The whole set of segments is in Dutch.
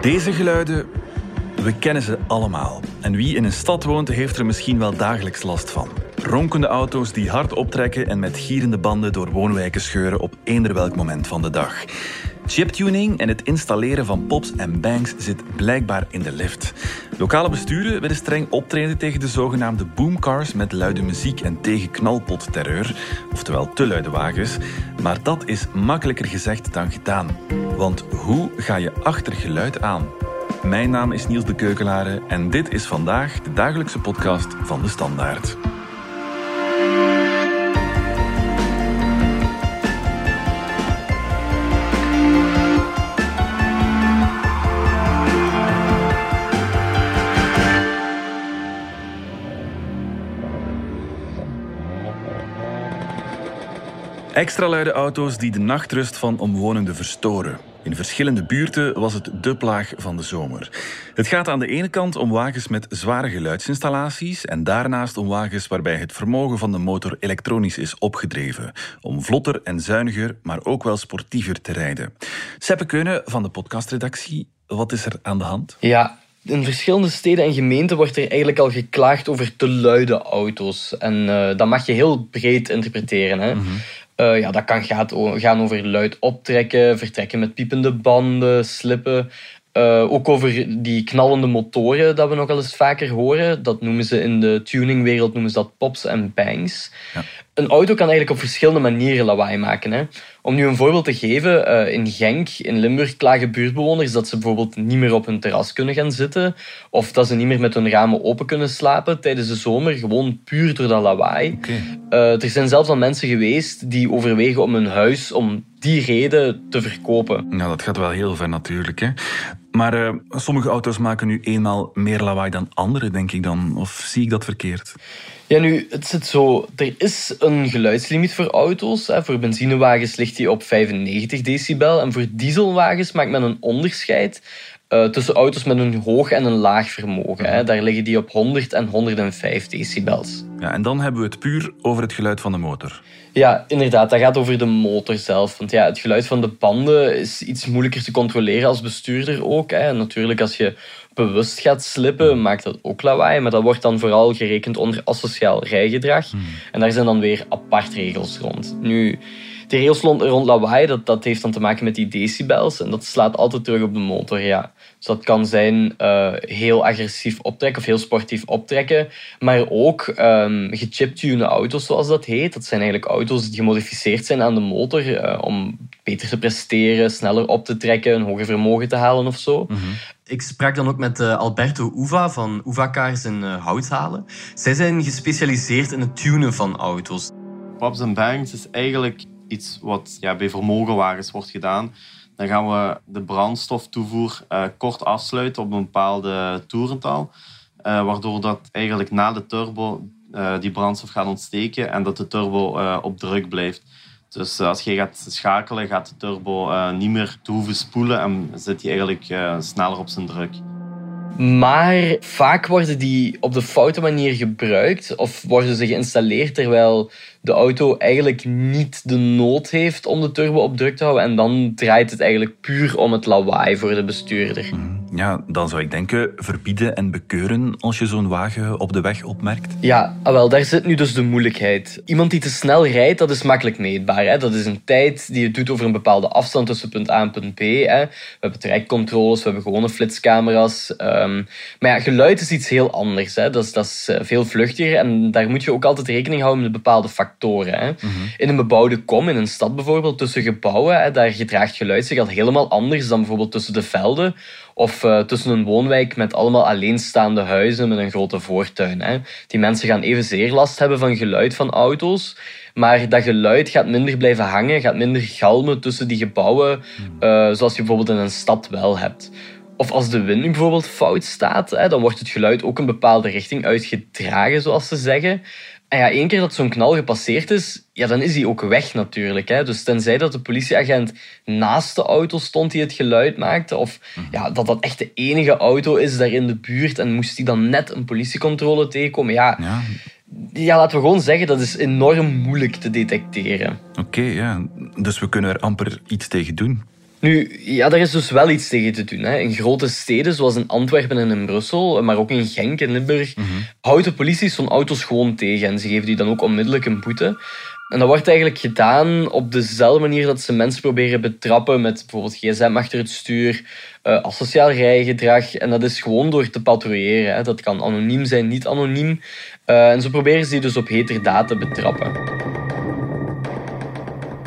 Deze geluiden, we kennen ze allemaal. En wie in een stad woont, heeft er misschien wel dagelijks last van. Ronkende auto's die hard optrekken en met gierende banden door woonwijken scheuren op eender welk moment van de dag. Chiptuning en het installeren van pops en bangs zit blijkbaar in de lift. Lokale besturen willen streng optreden tegen de zogenaamde boomcars met luide muziek en tegen knalpotterreur, oftewel te luide wagens. Maar dat is makkelijker gezegd dan gedaan. Want hoe ga je achter geluid aan? Mijn naam is Niels de Keukelare en dit is vandaag de dagelijkse podcast van de Standaard. Extra luide auto's die de nachtrust van omwonenden verstoren. In verschillende buurten was het de plaag van de zomer. Het gaat aan de ene kant om wagens met zware geluidsinstallaties en daarnaast om wagens waarbij het vermogen van de motor elektronisch is opgedreven. Om vlotter en zuiniger, maar ook wel sportiever te rijden. Seppe Keunen van de podcastredactie, wat is er aan de hand? Ja, in verschillende steden en gemeenten wordt er eigenlijk al geklaagd over te luide auto's. En uh, dat mag je heel breed interpreteren. Hè? Uh, ja, dat kan gaat, gaan over luid optrekken, vertrekken met piepende banden, slippen. Uh, ook over die knallende motoren dat we nog wel eens vaker horen. Dat noemen ze in de tuningwereld noemen ze dat pops en bangs. Ja. Een auto kan eigenlijk op verschillende manieren lawaai maken. Hè. Om nu een voorbeeld te geven, uh, in Genk, in Limburg, klagen buurtbewoners dat ze bijvoorbeeld niet meer op hun terras kunnen gaan zitten. Of dat ze niet meer met hun ramen open kunnen slapen tijdens de zomer. Gewoon puur door dat lawaai. Okay. Uh, er zijn zelfs al mensen geweest die overwegen om hun huis om die reden te verkopen. Ja, dat gaat wel heel ver natuurlijk. Hè? Maar uh, sommige auto's maken nu eenmaal meer lawaai dan andere, denk ik dan. Of zie ik dat verkeerd? Ja, nu, het zit zo. Er is een geluidslimiet voor auto's. Hè. Voor benzinewagens ligt die op 95 decibel. En voor dieselwagens maakt men een onderscheid uh, tussen auto's met een hoog en een laag vermogen. Hè. Daar liggen die op 100 en 105 decibels. Ja, en dan hebben we het puur over het geluid van de motor. Ja, inderdaad. Dat gaat over de motor zelf. Want ja, het geluid van de banden is iets moeilijker te controleren als bestuurder ook. Hè. Natuurlijk, als je bewust gaat slippen, maakt dat ook lawaai. Maar dat wordt dan vooral gerekend onder asociaal rijgedrag. Hmm. En daar zijn dan weer apart regels rond. Nu, de regels rond lawaai, dat, dat heeft dan te maken met die decibels. En dat slaat altijd terug op de motor, ja. Dus dat kan zijn uh, heel agressief optrekken of heel sportief optrekken. Maar ook um, gechiptune auto's, zoals dat heet. Dat zijn eigenlijk auto's die gemodificeerd zijn aan de motor uh, om beter te presteren, sneller op te trekken, een hoger vermogen te halen of zo. Mm -hmm. Ik sprak dan ook met uh, Alberto Uva van Uva Cars in Houthalen. Zij zijn gespecialiseerd in het tunen van auto's. Pops and Bangs is eigenlijk iets wat ja, bij vermogenwagens wordt gedaan. Dan gaan we de brandstoftoevoer uh, kort afsluiten op een bepaalde toerental. Uh, waardoor dat eigenlijk na de turbo uh, die brandstof gaat ontsteken en dat de turbo op druk blijft. Dus als je gaat schakelen, gaat de turbo niet meer te hoeven spoelen en zit hij eigenlijk sneller op zijn druk. Maar vaak worden die op de foute manier gebruikt of worden ze geïnstalleerd terwijl de auto eigenlijk niet de nood heeft om de turbo op druk te houden. En dan draait het eigenlijk puur om het lawaai voor de bestuurder. Ja, dan zou ik denken verbieden en bekeuren als je zo'n wagen op de weg opmerkt. Ja, ah, wel, daar zit nu dus de moeilijkheid. Iemand die te snel rijdt, dat is makkelijk meetbaar. Hè? Dat is een tijd die je doet over een bepaalde afstand tussen punt A en punt B. Hè? We hebben trekcontroles, we hebben gewone flitscamera's. Um, maar ja, geluid is iets heel anders. Hè? Dat, is, dat is eh, veel vluchtiger en daar moet je ook altijd rekening houden met bepaalde factoren. Hè? Mhm. In een bebouwde kom, in een stad bijvoorbeeld, tussen gebouwen, hè, daar gedraagt geluid zich al helemaal anders dan bijvoorbeeld tussen de velden of uh, tussen een woonwijk met allemaal alleenstaande huizen met een grote voortuin. Hè. Die mensen gaan evenzeer last hebben van geluid van auto's. Maar dat geluid gaat minder blijven hangen, gaat minder galmen tussen die gebouwen, uh, zoals je bijvoorbeeld in een stad wel hebt. Of als de wind bijvoorbeeld fout staat, hè, dan wordt het geluid ook een bepaalde richting uitgedragen, zoals ze zeggen. En ja, één keer dat zo'n knal gepasseerd is, ja, dan is hij ook weg natuurlijk. Hè. Dus tenzij dat de politieagent naast de auto stond die het geluid maakte, of mhm. ja, dat dat echt de enige auto is daar in de buurt en moest hij dan net een politiecontrole tegenkomen, ja, ja. ja laten we gewoon zeggen, dat is enorm moeilijk te detecteren. Oké, ja. Dus we kunnen er amper iets tegen doen. Nu, ja, daar is dus wel iets tegen te doen. Hè. In grote steden zoals in Antwerpen en in Brussel, maar ook in Genk en Limburg, mm houdt de politie zo'n auto's gewoon tegen en ze geven die dan ook onmiddellijk een boete. En dat wordt eigenlijk gedaan op dezelfde manier dat ze mensen proberen betrappen met bijvoorbeeld gsm achter het stuur, uh, asociaal rijgedrag. En dat is gewoon door te patrouilleren. Hè. Dat kan anoniem zijn, niet anoniem. Uh, en zo proberen ze die dus op heterdaad te betrappen.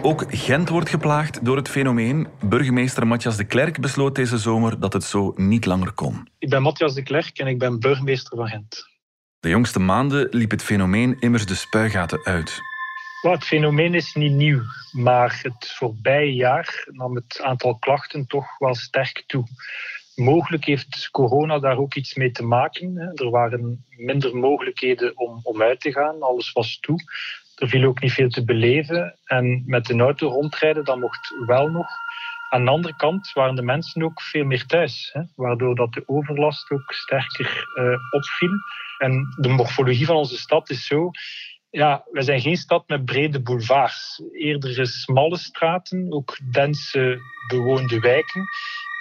Ook Gent wordt geplaagd door het fenomeen. Burgemeester Matthias de Klerk besloot deze zomer dat het zo niet langer kon. Ik ben Matthias de Klerk en ik ben burgemeester van Gent. De jongste maanden liep het fenomeen immers de spuigaten uit. het fenomeen is niet nieuw, maar het voorbije jaar nam het aantal klachten toch wel sterk toe. Mogelijk heeft corona daar ook iets mee te maken. Er waren minder mogelijkheden om, om uit te gaan, alles was toe. Er viel ook niet veel te beleven. En met de auto rondrijden, dat mocht wel nog. Aan de andere kant waren de mensen ook veel meer thuis, hè, waardoor dat de overlast ook sterker uh, opviel. En de morfologie van onze stad is zo. Ja, we zijn geen stad met brede boulevards. Eerder smalle straten, ook dense bewoonde wijken.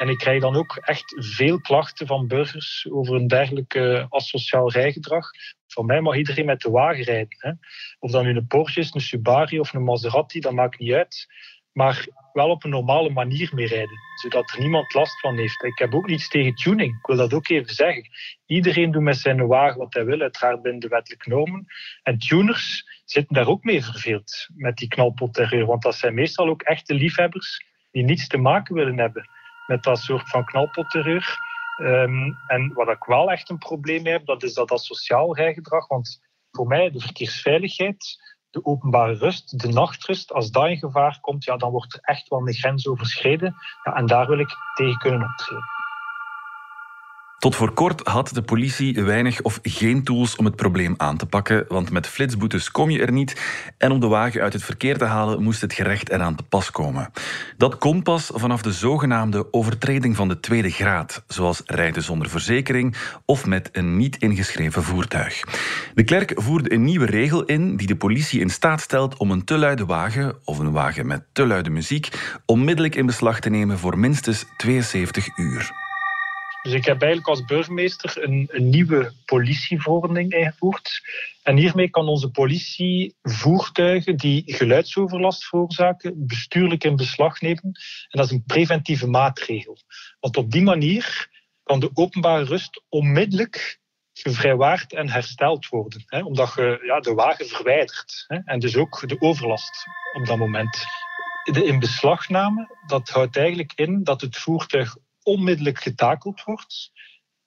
En ik krijg dan ook echt veel klachten van burgers over een dergelijke asociaal rijgedrag. Voor mij mag iedereen met de wagen rijden. Hè. Of dan nu een Porsche is, een Subaru of een Maserati, dat maakt niet uit. Maar wel op een normale manier mee rijden, zodat er niemand last van heeft. Ik heb ook niets tegen tuning, ik wil dat ook even zeggen. Iedereen doet met zijn wagen wat hij wil, uiteraard binnen de wettelijke normen. En tuners zitten daar ook mee verveeld, met die knalpotterreur. Want dat zijn meestal ook echte liefhebbers die niets te maken willen hebben met dat soort van knalpotterreur. Um, en wat ik wel echt een probleem heb, dat is dat asociaal rijgedrag. Want voor mij de verkeersveiligheid, de openbare rust, de nachtrust, als dat in gevaar komt, ja, dan wordt er echt wel een grens overschreden. Ja, en daar wil ik tegen kunnen optreden. Tot voor kort had de politie weinig of geen tools om het probleem aan te pakken, want met flitsboetes kom je er niet en om de wagen uit het verkeer te halen moest het gerecht eraan te pas komen. Dat kon pas vanaf de zogenaamde overtreding van de tweede graad, zoals rijden zonder verzekering of met een niet ingeschreven voertuig. De klerk voerde een nieuwe regel in die de politie in staat stelt om een te luide wagen of een wagen met te luide muziek onmiddellijk in beslag te nemen voor minstens 72 uur. Dus ik heb eigenlijk als burgemeester een, een, nieuwe politieverordening ingevoerd. En hiermee kan onze politie voertuigen die geluidsoverlast veroorzaken bestuurlijk in beslag nemen. En dat is een preventieve maatregel. Want op die manier kan de openbare rust onmiddellijk gevrijwaard en hersteld worden. Hè, omdat je ja, de wagen verwijdert. Hè, en dus ook de overlast op dat moment. De inbeslagname, dat houdt eigenlijk in dat het voertuig onmiddellijk getakeld wordt,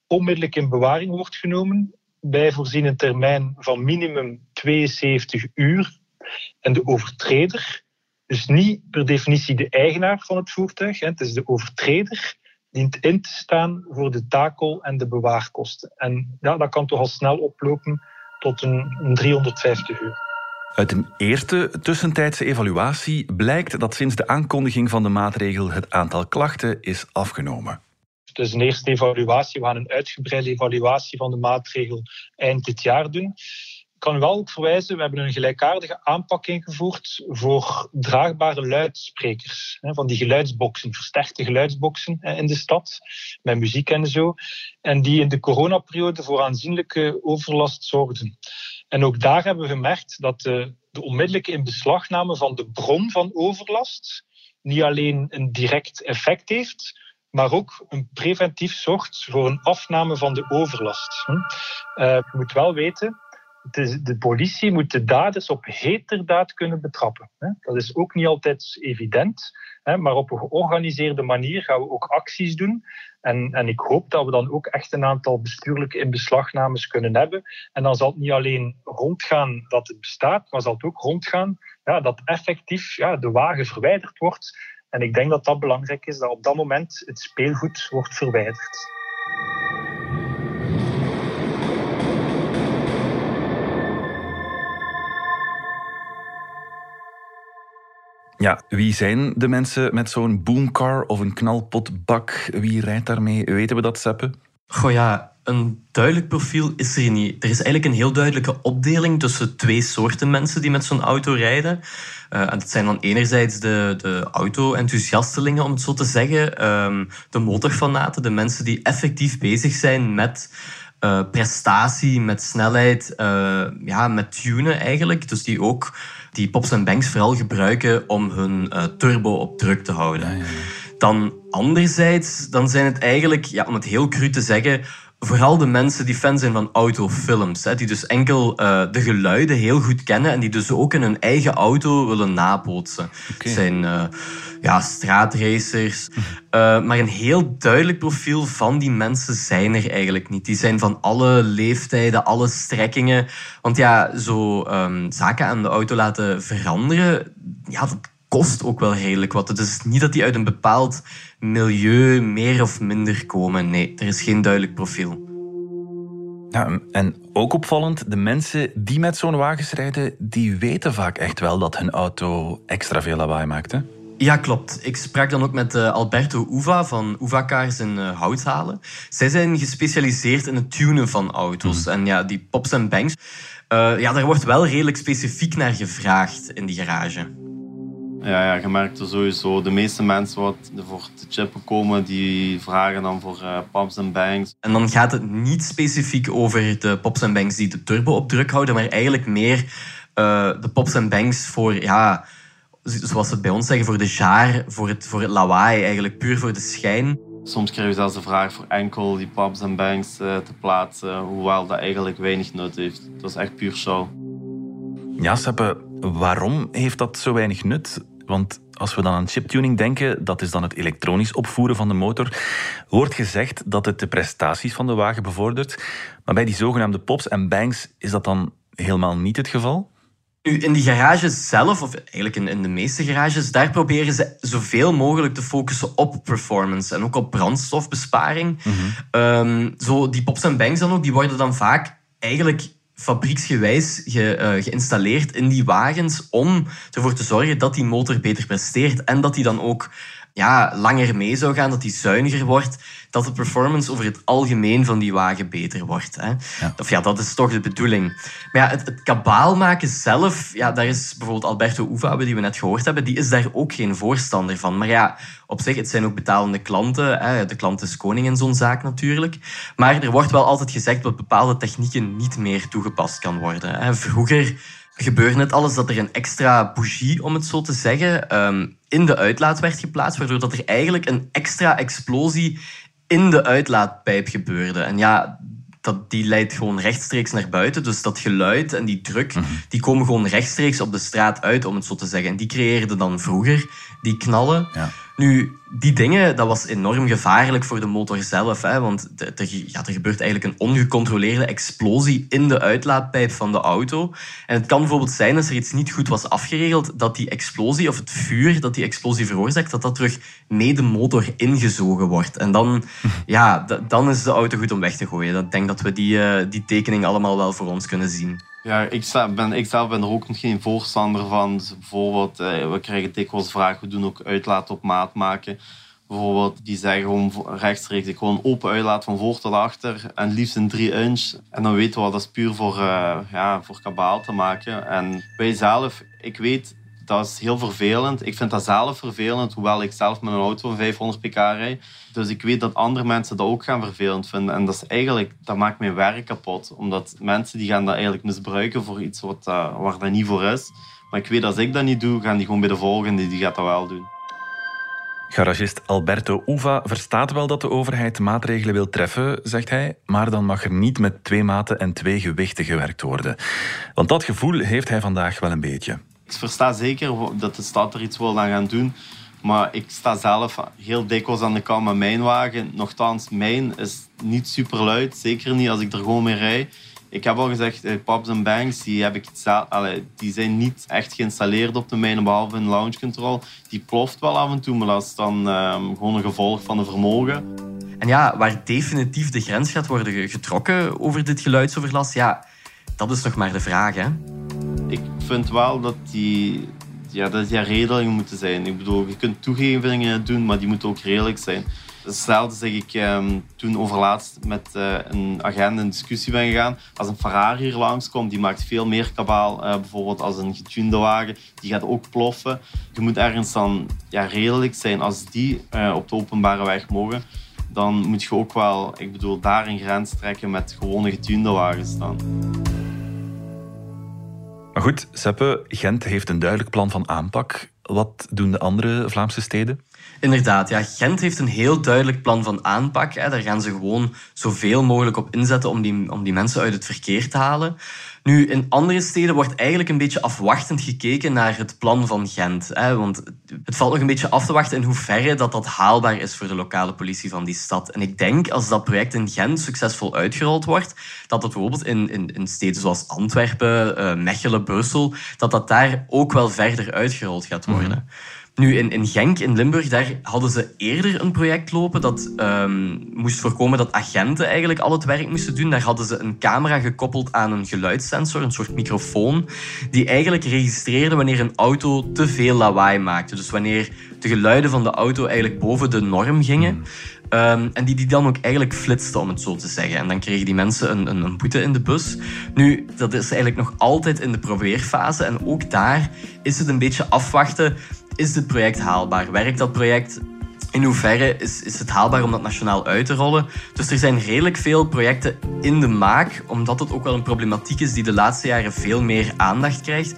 onmiddellijk in bewaring wordt genomen, bij voorziene termijn van minimum 72 uur. En de overtreder, dus niet per definitie de eigenaar van het voertuig, het is de overtreder, dient in te staan voor de takel en de bewaarkosten. En ja, dat kan toch al snel oplopen tot een, een 350 uur. Uit een eerste tussentijdse evaluatie blijkt dat sinds de aankondiging van de maatregel het aantal klachten is afgenomen. Dus een eerste evaluatie, we gaan een uitgebreide evaluatie van de maatregel eind dit jaar doen. Ik kan wel ook verwijzen, we hebben een gelijkaardige aanpak ingevoerd voor draagbare luidsprekers. Van die geluidsboxen, versterkte geluidsboxen in de stad, met muziek en zo. En die in de coronaperiode voor aanzienlijke overlast zorgden. En ook daar hebben we gemerkt dat de, de onmiddellijke inbeslagname van de bron van overlast niet alleen een direct effect heeft, maar ook een preventief zorgt voor een afname van de overlast. Uh, je moet wel weten, de politie moet de daders op heterdaad kunnen betrappen. Dat is ook niet altijd evident, maar op een georganiseerde manier gaan we ook acties doen. En, en ik hoop dat we dan ook echt een aantal bestuurlijke inbeslagnames kunnen hebben. En dan zal het niet alleen rondgaan dat het bestaat, maar zal het ook rondgaan ja, dat effectief ja, de wagen verwijderd wordt. En ik denk dat dat belangrijk is, dat op dat moment het speelgoed wordt verwijderd. Ja, wie zijn de mensen met zo'n boomcar of een knalpotbak? Wie rijdt daarmee? Weten we dat, Seppe? Goh ja, een duidelijk profiel is er niet. Er is eigenlijk een heel duidelijke opdeling tussen twee soorten mensen die met zo'n auto rijden. Uh, en dat zijn dan enerzijds de, de auto-enthousiastelingen, om het zo te zeggen. Um, de motorfanaten, de mensen die effectief bezig zijn met uh, prestatie, met snelheid, uh, ja, met tunen eigenlijk. Dus die ook die pops en banks vooral gebruiken om hun turbo op druk te houden. Ja, ja, dan anderzijds, dan zijn het eigenlijk, ja, om het heel cru te zeggen, vooral de mensen die fan zijn van autofilms. Hè, die dus enkel uh, de geluiden heel goed kennen en die dus ook in hun eigen auto willen nabootsen. Okay. zijn uh, ja, straatracers. Uh, maar een heel duidelijk profiel van die mensen zijn er eigenlijk niet. Die zijn van alle leeftijden, alle strekkingen. Want ja, zo um, zaken aan de auto laten veranderen, ja, dat kost ook wel redelijk wat. Het is niet dat die uit een bepaald milieu meer of minder komen. Nee, er is geen duidelijk profiel. Ja, en ook opvallend, de mensen die met zo'n wagens rijden, die weten vaak echt wel dat hun auto extra veel lawaai maakt. Hè? Ja, klopt. Ik sprak dan ook met uh, Alberto Uva van Uva Cars in uh, Houthalen. Zij zijn gespecialiseerd in het tunen van auto's. Hmm. En ja, die pops en bangs, uh, ja, daar wordt wel redelijk specifiek naar gevraagd in die garage. Ja, ja, je merkt er sowieso. De meeste mensen wat voor te chippen komen, die vragen dan voor uh, pops en banks. En dan gaat het niet specifiek over de pops en banks die de turbo op druk houden, maar eigenlijk meer uh, de pops en banks voor, ja, zoals we het bij ons zeggen, voor de jaar, voor het, voor het lawaai, eigenlijk puur voor de schijn. Soms krijg je zelfs de vraag voor enkel die pops en banks uh, te plaatsen, hoewel dat eigenlijk weinig nut heeft. Dat is echt puur show. Ja, Seppe, waarom heeft dat zo weinig nut? Want als we dan aan chiptuning denken, dat is dan het elektronisch opvoeren van de motor, wordt gezegd dat het de prestaties van de wagen bevordert. Maar bij die zogenaamde pops en bangs is dat dan helemaal niet het geval? Nu, in die garages zelf, of eigenlijk in, in de meeste garages, daar proberen ze zoveel mogelijk te focussen op performance en ook op brandstofbesparing. Mhm. Ehm, zo, die pops en bangs dan ook, die worden dan vaak eigenlijk fabrieksgewijs ge, uh, geïnstalleerd in die wagens om ervoor te zorgen dat die motor beter presteert en dat die dan ook ja, langer mee zou gaan, dat die zuiniger wordt, dat de performance over het algemeen van die wagen beter wordt. Hè. Ja. Of ja, dat is toch de bedoeling. Maar ja, het, het kabaal maken zelf, ja, daar is bijvoorbeeld Alberto Uva, die we net gehoord hebben, die is daar ook geen voorstander van. Maar ja, op zich, het zijn ook betalende klanten. Hè. De klant is koning in zo'n zaak natuurlijk. Maar er wordt wel altijd gezegd dat bepaalde technieken niet meer toegepast kan worden. Hè. Vroeger gebeurde het alles dat er een extra bougie, om het zo te zeggen, ehm, in de uitlaat werd geplaatst, waardoor dat er eigenlijk een extra explosie in de uitlaatpijp gebeurde. En ja, dat, die leidt gewoon rechtstreeks naar buiten. Dus dat geluid en die druk, mhm. die komen gewoon rechtstreeks op de straat uit, om het zo te zeggen. En die creëerden dan vroeger die knallen. Ja. Nu, die dingen, dat was enorm gevaarlijk voor de motor zelf. Hè, want er, ja, er gebeurt eigenlijk een ongecontroleerde explosie in de uitlaatpijp van de auto. En het kan bijvoorbeeld zijn, als er iets niet goed was afgeregeld, dat die explosie of het vuur dat die explosie veroorzaakt, dat dat terug mee de motor ingezogen wordt. En dan, ja, dan is de auto goed om weg te gooien. Ik denk dat we die, uh, die tekening allemaal wel voor ons kunnen zien. Ja, ik, ben, ik zelf ben er ook geen voorstander van. Dus bijvoorbeeld, eh, we krijgen dikwijls vragen, we doen ook uitlaat op maat maken. Bijvoorbeeld, die zeggen gewoon rechtstreeks, ik gewoon open uitlaat van voor tot achter en liefst in 3 inch. En dan weten we, dat is puur voor, uh, ja, voor kabaal te maken. En wij zelf, ik weet dat is heel vervelend. Ik vind dat zelf vervelend, hoewel ik zelf met een auto van 500 pk rijd. Dus ik weet dat andere mensen dat ook gaan vervelend vinden. En dat, is eigenlijk, dat maakt mijn werk kapot. Omdat mensen die gaan dat eigenlijk misbruiken voor iets wat, uh, waar dat niet voor is. Maar ik weet als ik dat niet doe, gaan die gewoon bij de volgende, die gaat dat wel doen. Garagist Alberto Uva verstaat wel dat de overheid maatregelen wil treffen, zegt hij, maar dan mag er niet met twee maten en twee gewichten gewerkt worden. Want dat gevoel heeft hij vandaag wel een beetje. Ik versta zeker dat de stad er iets wil aan gaan doen. Maar ik sta zelf heel dikwijls aan de kant met mijn wagen. Nochtans, mijn is niet super luid. Zeker niet als ik er gewoon mee rijd. Ik heb al gezegd, eh, Pops en Banks, die, heb ik allee, die zijn niet echt geïnstalleerd op de mijne, behalve in launch control. Die ploft wel af en toe, maar dat is dan um, gewoon een gevolg van de vermogen. En ja, waar definitief de grens gaat worden getrokken over dit geluidsoverlast, ja, dat is nog maar de vraag, hè? Ik vind wel dat die, ja, dat die redelingen moeten zijn. Ik bedoel, je kunt toegevingen doen, maar die moeten ook redelijk zijn. Hetzelfde zeg ik ehm, toen overlaatst met uh, een agent in discussie ben gegaan. Als een Ferrari hier langskomt, die maakt veel meer kabaal. Uh, bijvoorbeeld als een getunede wagen, die gaat ook ploffen. Je moet ergens dan ja, redelijk zijn. Als die uh, op de openbare weg mogen, dan moet je ook wel, ik bedoel, daar een grens trekken met gewone getunede wagens dan. Goed, Seppe, Gent heeft een duidelijk plan van aanpak. Wat doen de andere Vlaamse steden? Inderdaad, ja, Gent heeft een heel duidelijk plan van aanpak. Hè. Daar gaan ze gewoon zoveel mogelijk op inzetten om die, om die mensen uit het verkeer te halen. Nu, in andere steden wordt eigenlijk een beetje afwachtend gekeken naar het plan van Gent. Hè, want het valt nog een beetje af te wachten in hoeverre dat, dat haalbaar is voor de lokale politie van die stad. En ik denk, als dat project in Gent succesvol uitgerold wordt, dat het bijvoorbeeld in, in, in steden zoals Antwerpen, uh, Mechelen, Brussel, dat dat daar ook wel verder uitgerold gaat worden. Mhm. Nu, in, in Genk, in Limburg, daar hadden ze eerder een project lopen dat um, moest voorkomen dat agenten eigenlijk al het werk moesten doen. Daar hadden ze een camera gekoppeld aan een geluidssensor, een soort microfoon, die eigenlijk registreerde wanneer een auto te veel lawaai maakte. Dus wanneer de geluiden van de auto eigenlijk boven de norm gingen. Um, en die die dan ook eigenlijk flitste, om het zo te zeggen. En dan kregen die mensen een, een, een, boete in de bus. Nu, dat is eigenlijk nog altijd in de probeerfase. En ook daar is het een beetje afwachten is dit project haalbaar? Werkt dat project? In hoeverre is, is het haalbaar om dat nationaal uit te rollen? Dus er zijn redelijk veel projecten in de maak, omdat het ook wel een problematiek is die de laatste jaren veel meer aandacht krijgt.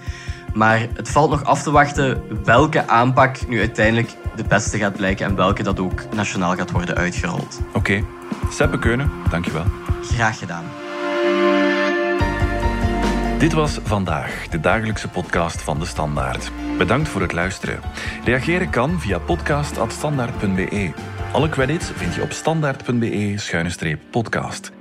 Maar het valt nog af te wachten welke aanpak nu uiteindelijk de beste gaat blijken en welke dat ook nationaal gaat worden uitgerold. Oké. Okay. Seppe Keunen, dankjewel. Graag gedaan. Dit was vandaag de dagelijkse podcast van de Standaard. Bedankt voor het luisteren. Reageren kan via podcast.standaard.be. Alle credits vind je op standaard.be-podcast.